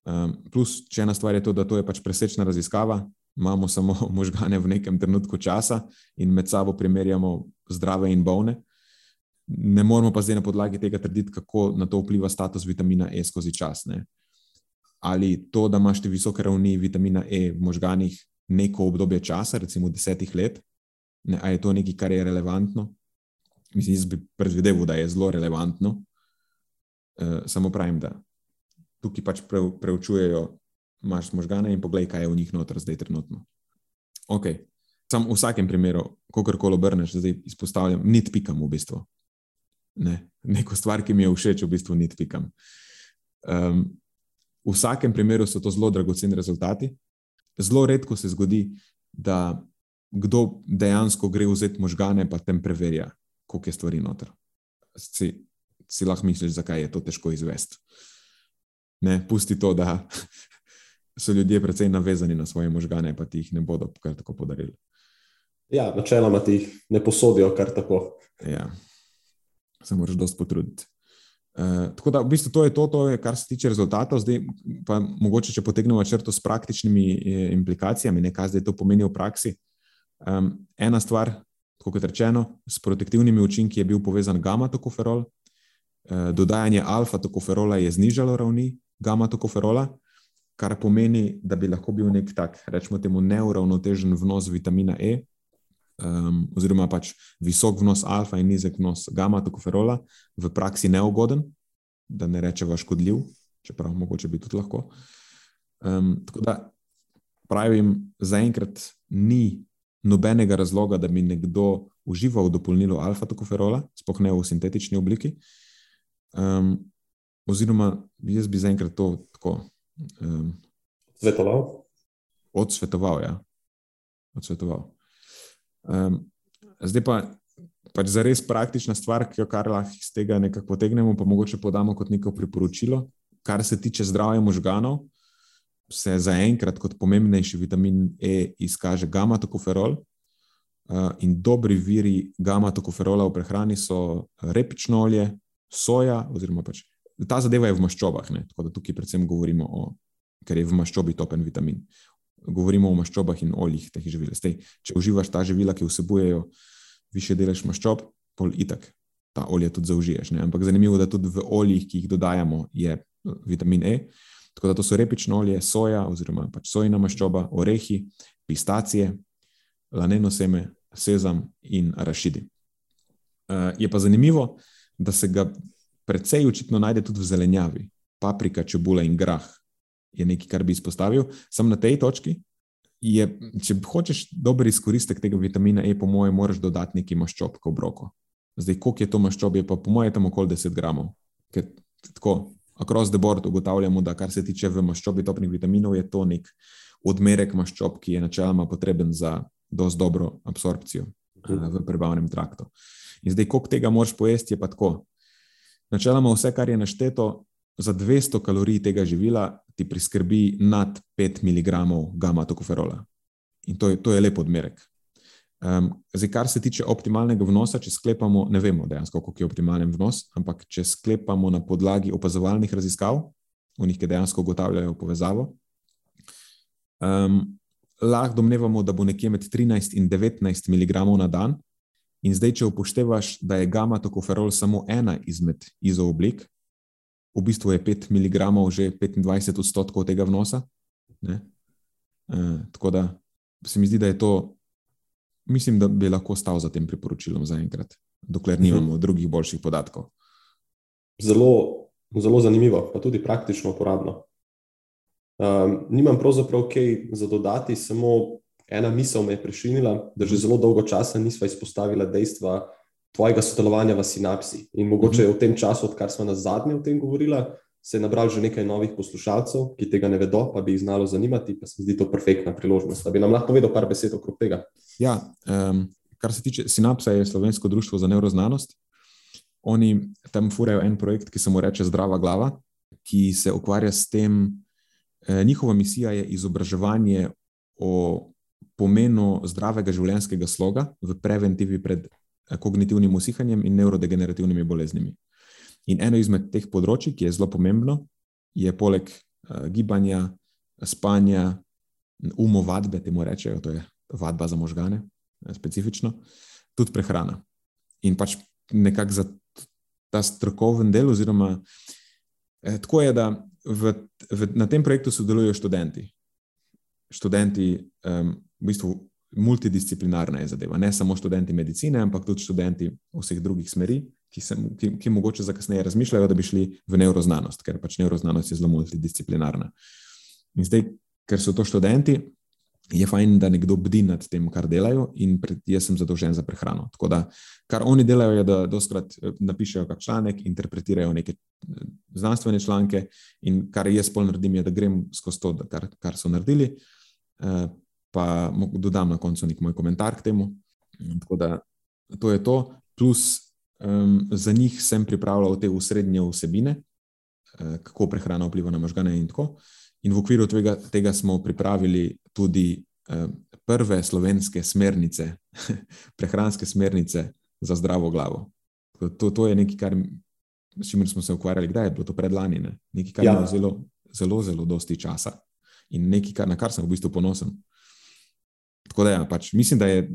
Um, plus, če ena stvar je to, da to je pač presečna raziskava, imamo samo možgane v nekem trenutku časa in med sabo primerjamo zdrave in bolne. Ne moramo pa zdaj na podlagi tega trditi, kako na to vpliva status vitamina E skozi čas. Ne? Ali to, da imaš visoke ravni vitamina E v možganih neko obdobje časa, recimo desetih let, Ne, a je to nekaj, kar je relevantno? Mislim, jaz bi predvideval, da je zelo relevantno. Uh, samo pravim, da tukaj pač pre, preučujejo maš možgane in pogledaj, kaj je v njih noter zdaj trenutno. Ok, sam v vsakem primeru, kakorkoli obrneš, zdaj izpostavljam, nit pikam v bistvu. Ne, neko stvar, ki mi je všeč, v bistvu nit pikam. Um, v vsakem primeru so to zelo dragoceni rezultati. Zelo redko se zgodi, da kdo dejansko gre vzeti možgane, pa tem preverja, koliko je stvari noter. Si, si lahko misliš, zakaj je to težko izvesti. Ne, pusti to, da so ljudje precej navezani na svoje možgane, pa ti jih ne bodo kar tako podarili. Ja, načeloma ti jih ne posodijo kar tako. Ja, se moraš dosti potruditi. Uh, tako da, v bistvu, to je to, to je, kar se tiče rezultatov. Zdaj, pa mogoče, če potegnemo črto s praktičnimi eh, implikacijami, ne, kaj zdaj to pomeni v praksi. Uh, Um, ena stvar, kot rečeno, s protektivnimi učinki je bil povezan gamma-tokoferol. Uh, dodajanje alfa-tokoferola je znižalo ravni gamma-tokoferola, kar pomeni, da bi lahko bil nek tak, rečemo temu, neuravnotežen vnos vitamina E, um, oziroma pač visok vnos alfa in nizek vnos gamma-tokoferola v praksi neugoden, da ne rečemo škodljiv, čeprav mogoče bi tudi lahko. Um, tako da pravim, zaenkrat ni nobenega razloga, da bi nekdo užival dopolnilo alfa-tokoferola, sploh ne v sintetični obliki. Um, oziroma, jaz bi zaenkrat to tako. Um, Svetoval? Odsvetoval, ja. Odsvetoval. Um, zdaj pa, pač za res praktična stvar, ki jo kar lahko iz tega nekako potegnemo, pa mogoče podamo kot neko priporočilo, kar se tiče zdravja možganov se zaenkrat kot pomembnejši vitamin E izkaže gamma-tokoferol. Uh, in dobri viri gamma-tokoferola v prehrani so repično olje, soja, oziroma pač ta zadeva je v maščobah. Ne? Tako da tukaj predvsem govorimo o, ker je v maščobi topen vitamin. Govorimo o maščobah in oljih teh živil. Zdaj, če uživaš ta živila, ki vsebujejo više delež maščob, pol itak ta olje tudi zaužiješ. Ne? Ampak zanimivo je, da tudi v oljih, ki jih dodajamo, je vitamin E. Uh, Tako da to so repično olje, soja oziroma pač sojna maščoba, orehi, pistacije, laneno seme, sezam in rašidi. Uh, je pa zanimivo, da se ga precej očitno najde tudi v zelenjavi. Paprika, čebula in grah je nekaj, kar bi izpostavil. Sam na tej točki. Je, če hočeš dober izkoristek tega vitamina E, po mojem, moraš dodati nekaj maščob, kot broko. Zdaj, koliko je to maščob, je pa po mojem tam okoli 10 gramov. Ker, tako, across the board ugotavljamo, da kar se tiče v maščobi topnih vitaminov, je to nek odmerek maščob, ki je načeloma potreben za dosto dobro absorpcijo uh, v prebavnem traktu. In zdaj, koliko tega moraš pojesti, je pa tako. Načeloma vse, kar je našteto za 200 kalorij tega živila, ti priskrbi nad 5 mg gamma-tokoferola. In to je, to je lep odmerek. Um, zdaj, kar se tiče optimalnega vnosa, če sklepamo, ne vemo dejansko, koliko je optimalen vnos, ampak če sklepamo na podlagi opazovalnih raziskav, v njih dejansko ugotavljajo povezavo, um, lahko domnevamo, da bo nekje med 13 in 19 mg na dan. In zdaj, če upoštevaš, da je gamma tokoferol samo ena izmed izooblik, v bistvu je 5 mg že 25 odstotkov tega vnosa. Uh, tako da se mi zdi, da je to mislim, da bi lahko stal za tem priporočilom zaenkrat, dokler nimamo uh -huh. drugih boljših podatkov. zelo, zelo zanimivo, pa tudi praktično uporabno. Um, nimam pravzaprav kaj za dodati, samo ena misel me je prešinila, da že zelo dolgo časa nisva izpostavila dejstva tvojega sodelovanja v sinapsi. In mogoče je v tem času, odkar smo na zadnje o tem govorili, se je nabral že nekaj novih poslušalcev, ki tega ne vedo, pa bi jih znalo zanimati, pa se mi zdi to perfektna priložnost. Da bi nam lahko povedal par besed okrog tega. Ja, um, kar se tiče Sinapsa, je Slovensko društvo za neuroznanost. Oni tam furajo en projekt, ki se mu reče Zdrava glava, ki se ukvarja s tem. Eh, njihova misija je izobraževanje o pomenu zdravega življenjskega sloga v preventivi pred eh, kognitivnim usihanjem in neurodegenerativnimi boleznimi. In eno izmed teh področji, ki je zelo pomembno, je poleg uh, gibanja, spanja, umovadbe, temu rečejo, to je vadba za možgane, specifično, tudi prehrana. In pač nekako za ta strokoven del, oziroma eh, tako je, da v, v, na tem projektu sodelujo študenti. Študenti, um, v bistvu multidisciplinarna je zadeva, ne samo študenti medicine, ampak tudi študenti vseh drugih smeri, ki, se, ki, ki mogoče za kasneje razmišljajo, da bi šli v neuroznanost, ker pač neuroznanost je zelo multidisciplinarna. In zdaj, ker so to študenti, je fajn, da nekdo bdi nad tem, kar delajo, in pred, jaz sem zadolžen za prehrano. Tako da, kar oni delajo, je, da doskrat eh, napišejo kak članek, interpretirajo neke eh, znanstvene članke, in kar jaz pol naredim, je, da grem skozi to, kar, kar so naredili, eh, pa dodam na koncu nek moj komentar k temu. Tako da, to je to. Plus, um, za njih sem pripravljal te usrednje vsebine, kako prehrana vpliva na možgane in tako. In v okviru tega, tega smo pripravili tudi eh, prve slovenske smernice, prehranske smernice za zdravo glavo. To, to je nekaj, kar, s čimer smo se ukvarjali, kdaj je bilo to predlani. Ne? Nekaj, kar ja. je zelo, zelo, zelo dosti časa in nekaj, kar, na kar sem v bistvu ponosen. Tako da, ja, pač, mislim, da je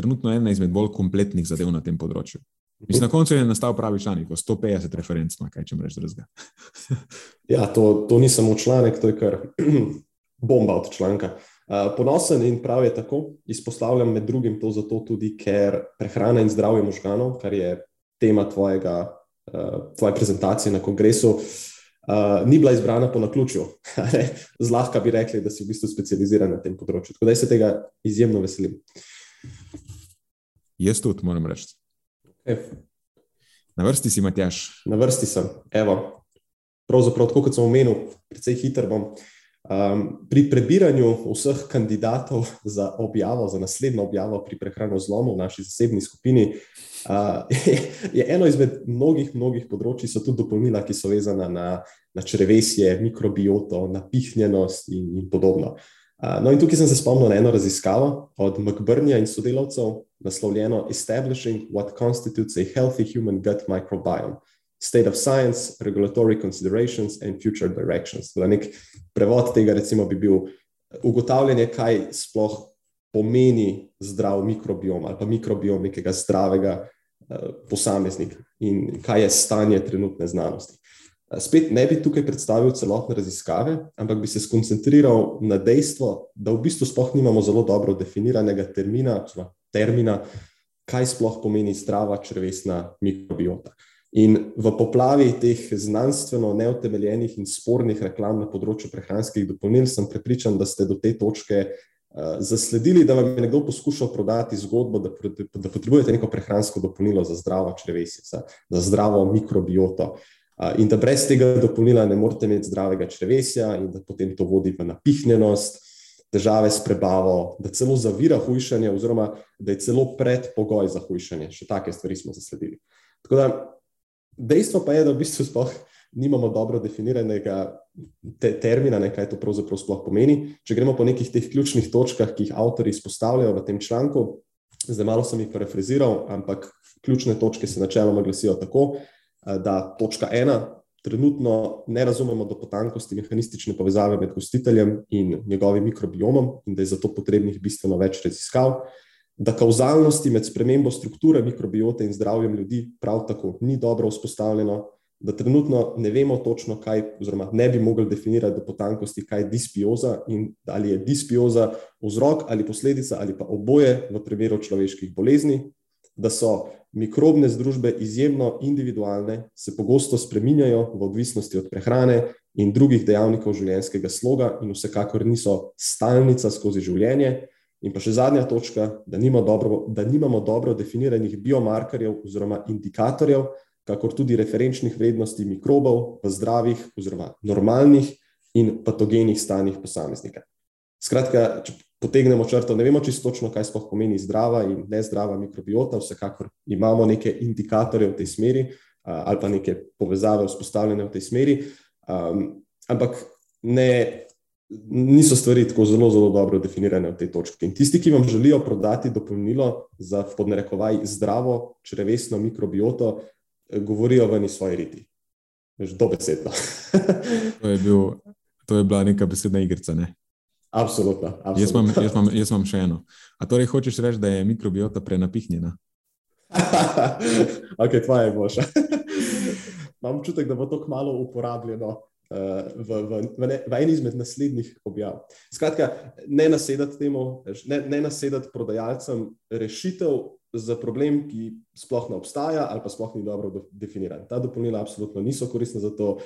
trenutno ena izmed bolj kompletnih zadev na tem področju. Mislim, na koncu je nastal pravi članek, 150 referenc, kaj če rečem drugega. ja, to, to ni samo članek, to je kar bomba od članka. Uh, ponosen in prav je tako, izpostavljam med drugim to zato tudi, ker prehrana in zdravje možganov, kar je tema tvojega, uh, tvoje prezentacije na kongresu, uh, ni bila izbrana po naključju. Zlahka bi rekli, da si v bistvu specializiran na tem področju. Tako da se tega izjemno veselim. Jaz tudi moram reči. Na vrsti si, Matjaš. Na vrsti sem. Evo, pravzaprav, tako kot sem omenil, precej hiter bom. Um, pri prebiranju vseh kandidatov za objavo, za naslednjo objavo pri prehrano zlomu v naši zasebni skupini, uh, je, je eno izmed mnogih, mnogih področji, so tudi dopolnila, ki so vezana na, na črevesje, mikrobioto, napihnjenost in, in podobno. Uh, no, in tukaj sem se spomnil na eno raziskavo od McBurnja in sodelavcev, naslovljeno Establishing what constitutes a healthy human gut microbiome. State of science, regulatory considerations and future directions. Torej, nek prevod tega, recimo, bi bil ugotavljanje, kaj sploh pomeni zdrav mikrobiom ali pa mikrobiom nekega zdravega uh, posameznika in kaj je stanje trenutne znanosti. Spet ne bi tukaj predstavil celotne raziskave, ampak bi se skoncentriral na dejstvo, da v bistvu sploh nimamo zelo dobro definiranega termina, termina, kaj sploh pomeni zdrava črvesna mikrobiota. In v poplavi teh znanstveno neutemeljenih in spornih reklam na področju prehranskih dopolnil sem prepričan, da ste do te točke uh, zasledili, da vam je nekdo poskušal prodati zgodbo, da, da potrebujete neko prehransko dopolnilo za zdravo črvesje, za zdravo mikrobioto. Uh, in da brez tega dopolnila ne morete imeti zdravega črvesja, in da potem to vodi v napihnjenost, težave s prebavo, da celo zavira hujšanje, oziroma da je celo predpogoj za hujšanje. Še take stvari smo zasledili. Tako da dejstvo pa je, da v bistvu sploh nimamo dobro definiranega te termina, ne, kaj to pravzaprav sploh pomeni. Če gremo po nekih teh ključnih točkah, ki jih avtori izpostavljajo v tem članku, zdaj malo sem jih parafraziral, ampak ključne točke se načeloma glasijo tako, da točka ena, trenutno ne razumemo do potankosti mehanistične povezave med gostiteljem in njegovim mikrobiomom, in da je zato potrebnih bistveno več raziskav da kauzalnosti med spremembo strukture mikrobiote in zdravjem ljudi prav tako ni dobro vzpostavljeno, da trenutno ne vemo točno, kaj, oziroma ne bi mogli definirati do potankosti, kaj je dispioza in ali je dispioza vzrok ali posledica ali pa oboje v primeru človeških bolezni, da so mikrobne združbe izjemno individualne, se pogosto spreminjajo v odvisnosti od prehrane in drugih dejavnikov življenjskega sloga, in vsekakor niso stalnica skozi življenje. In pa še zadnja točka, da, nima dobro, da nimamo dobro definiranih biomarkerjev oziroma indikatorjev, kakor tudi referenčnih vrednosti mikrobov v zdravih oziroma normalnih in patogenih stanjih posameznika. Skratka, če potegnemo črto, ne vemo čisto točno, kaj sploh pomeni zdrava in nezdrava mikrobiota, vsekakor imamo neke indikatorje v tej smeri ali pa neke povezave vzpostavljene v tej smeri, ampak ne niso stvari tako zelo, zelo dobro definirane v tej točki. In tisti, ki vam želijo prodati dopolnilo za podnarekovaj zdravo črevesno mikrobioto, govorijo ven iz svoje riti. Dobesedno. to, je bil, to je bila neka besedna igrica. Ne? Absolutno. absolutno. Jaz, imam, jaz, imam, jaz imam še eno. A torej hočeš reči, da je mikrobiota prenapihnjena? ok, tvoja je boljša. Imam občutek, da bo to kmalo uporabljeno v, v, v, ne, v eni izmed naslednjih objav. Skratka, ne nasedati temu, ne, ne nasedati prodajalcem rešitev za problem, ki sploh ne obstaja ali pa sploh ni dobro definiran. Ta dopolnila absolutno niso koristna za to,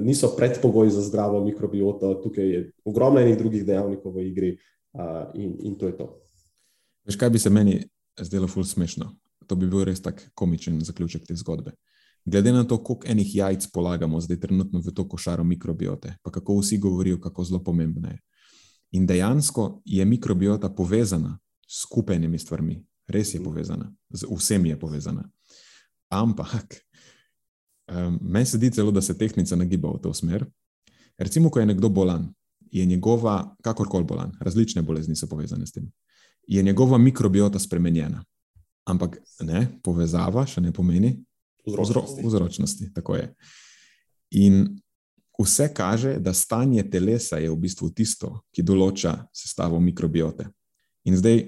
niso predpogoj za zdravo mikrobioto, tukaj je ogromno enih drugih dejavnikov v igri in, in to je to. Veš, kaj bi se meni zdelo ful smešno? To bi bil res tak komičen zaključek te zgodbe glede na to, koliko enih jajc polagamo zdaj trenutno v to košaro mikrobiote, pa kako vsi govorijo, kako zelo pomembna je. In dejansko je mikrobiota povezana s skupenimi stvarmi, res je povezana, z vsem je povezana. Ampak um, meni se zdi celo, da se tehnika nagiba v to smer. Recimo, ko je nekdo bolan, je njegova, kakorkoli bolan, različne bolezni so povezane s tem, je njegova mikrobiota spremenjena. Ampak ne, povezava še ne pomeni, vzročnosti. vzročnosti. Tako je. In vse kaže, da stanje telesa je v bistvu tisto, ki določa sestavo mikrobiote. In zdaj,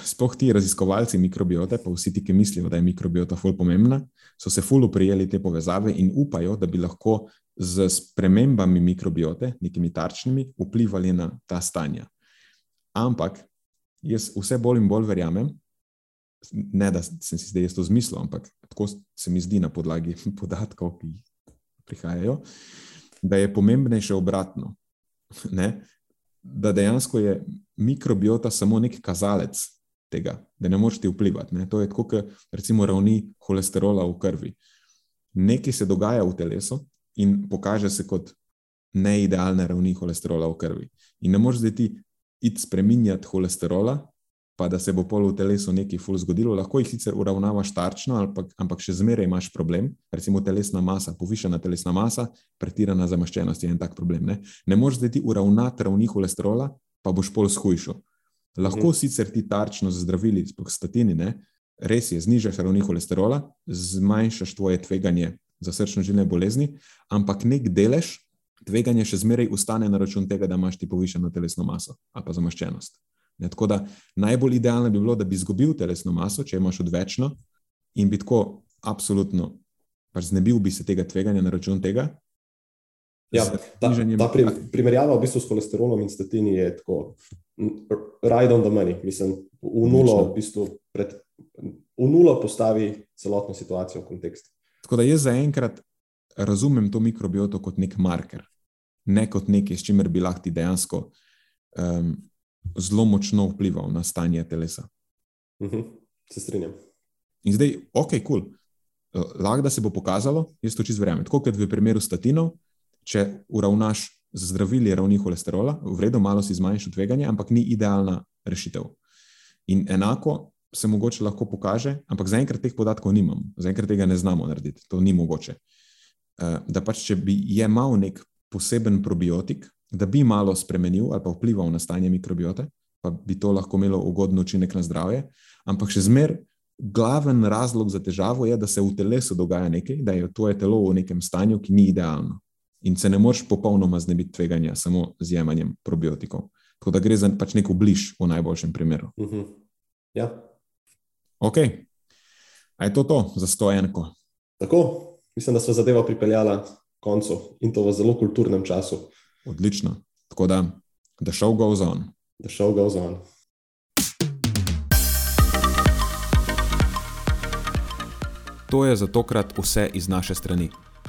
sploh ti raziskovalci mikrobiote, pa vsi ti, ki mislijo, da je mikrobiota ful pomembna, so se ful uprijeli te povezave in upajo, da bi lahko z spremembami mikrobiote, nekimi tarčnimi, vplivali na ta stanja. Ampak jaz vse bolj in bolj verjamem, ne da sem si zdaj to zmislil, ampak tako se mi zdi na podlagi podatkov, ki prihajajo, da je pomembnejše obratno. Ne? Da dejansko je mikrobiota samo nek kazalec tega, da ne moreš ti vplivati. Ne? To je kot recimo ravni holesterola v krvi. Nekaj se dogaja v telesu in pokaže se kot neidealne ravni holesterola v krvi. In ne moreš zdaj ti iti spremenjati holesterola, pa da se bo pol v telesu nekaj ful zgodilo. Lahko jih sicer uravnavaš tarčno, ampak, ampak še zmeraj imaš problem. Recimo telesna masa, povišena telesna masa, pretirana zamaščenost je en tak problem. Ne, ne moreš zdaj ti uravnati ravni holesterola, pa boš pol shujšal. Lahko mhm. sicer ti tarčno z zdravili, sploh statini, ne, res je, znižaš ravni holesterola, zmanjšaš tvoje tveganje za srčno-žilne bolezni, ampak nek delež tveganja še zmeraj ustane na račun tega, da imaš ti povišeno telesno maso ali pa zamaščenost. Ne, tako da najbolj idealno bi bilo, da bi izgubil telesno maso, če imaš odvečno, in bi tako absolutno pač znebil bi se tega tveganja na račun tega. Ja, ta, ta prim, primerjava v bistvu s holesterolom in statini je tako, right on the money, mislim, v nulo, v bistvu pred, v nulo postavi celotno situacijo v kontekst. Tako da jaz zaenkrat razumem to mikrobioto kot nek marker, ne kot nekaj, s čimer bi lahko dejansko um, zelo močno vplival na stanje telesa. Uh mhm, -huh, se strinjam. In zdaj, ok, kul. Cool. Lahko da se bo pokazalo, jaz to čisto verjamem. Tako kot v primeru statinov, če uravnaš z zdravili ravni holesterola, v redu, malo si zmanjšaš tveganje, ampak ni idealna rešitev. In enako se mogoče lahko pokaže, ampak zaenkrat teh podatkov nimam, zaenkrat tega ne znamo narediti, to ni mogoče. Eh, da pač, če bi imel nek poseben probiotik, da bi malo spremenil ali pa vplival na stanje mikrobiote, pa bi to lahko imelo ugoden učinek na zdravje. Ampak še zmeraj glaven razlog za težavo je, da se v telesu dogaja nekaj, da je tvoje telo v nekem stanju, ki ni idealno. In se ne moreš popolnoma znebiti tveganja samo z jemanjem probiotikov. Tako da gre za pač neko bliž v najboljšem primeru. Uh mhm. -huh. Ja. Ok, a je to to za sto enko? Tako, mislim, da smo zadevo pripeljali koncu in to v zelo kulturnem času. Odlično. Tako da, the show goes on. The show goes on. To je za tokrat vse iz naše strani.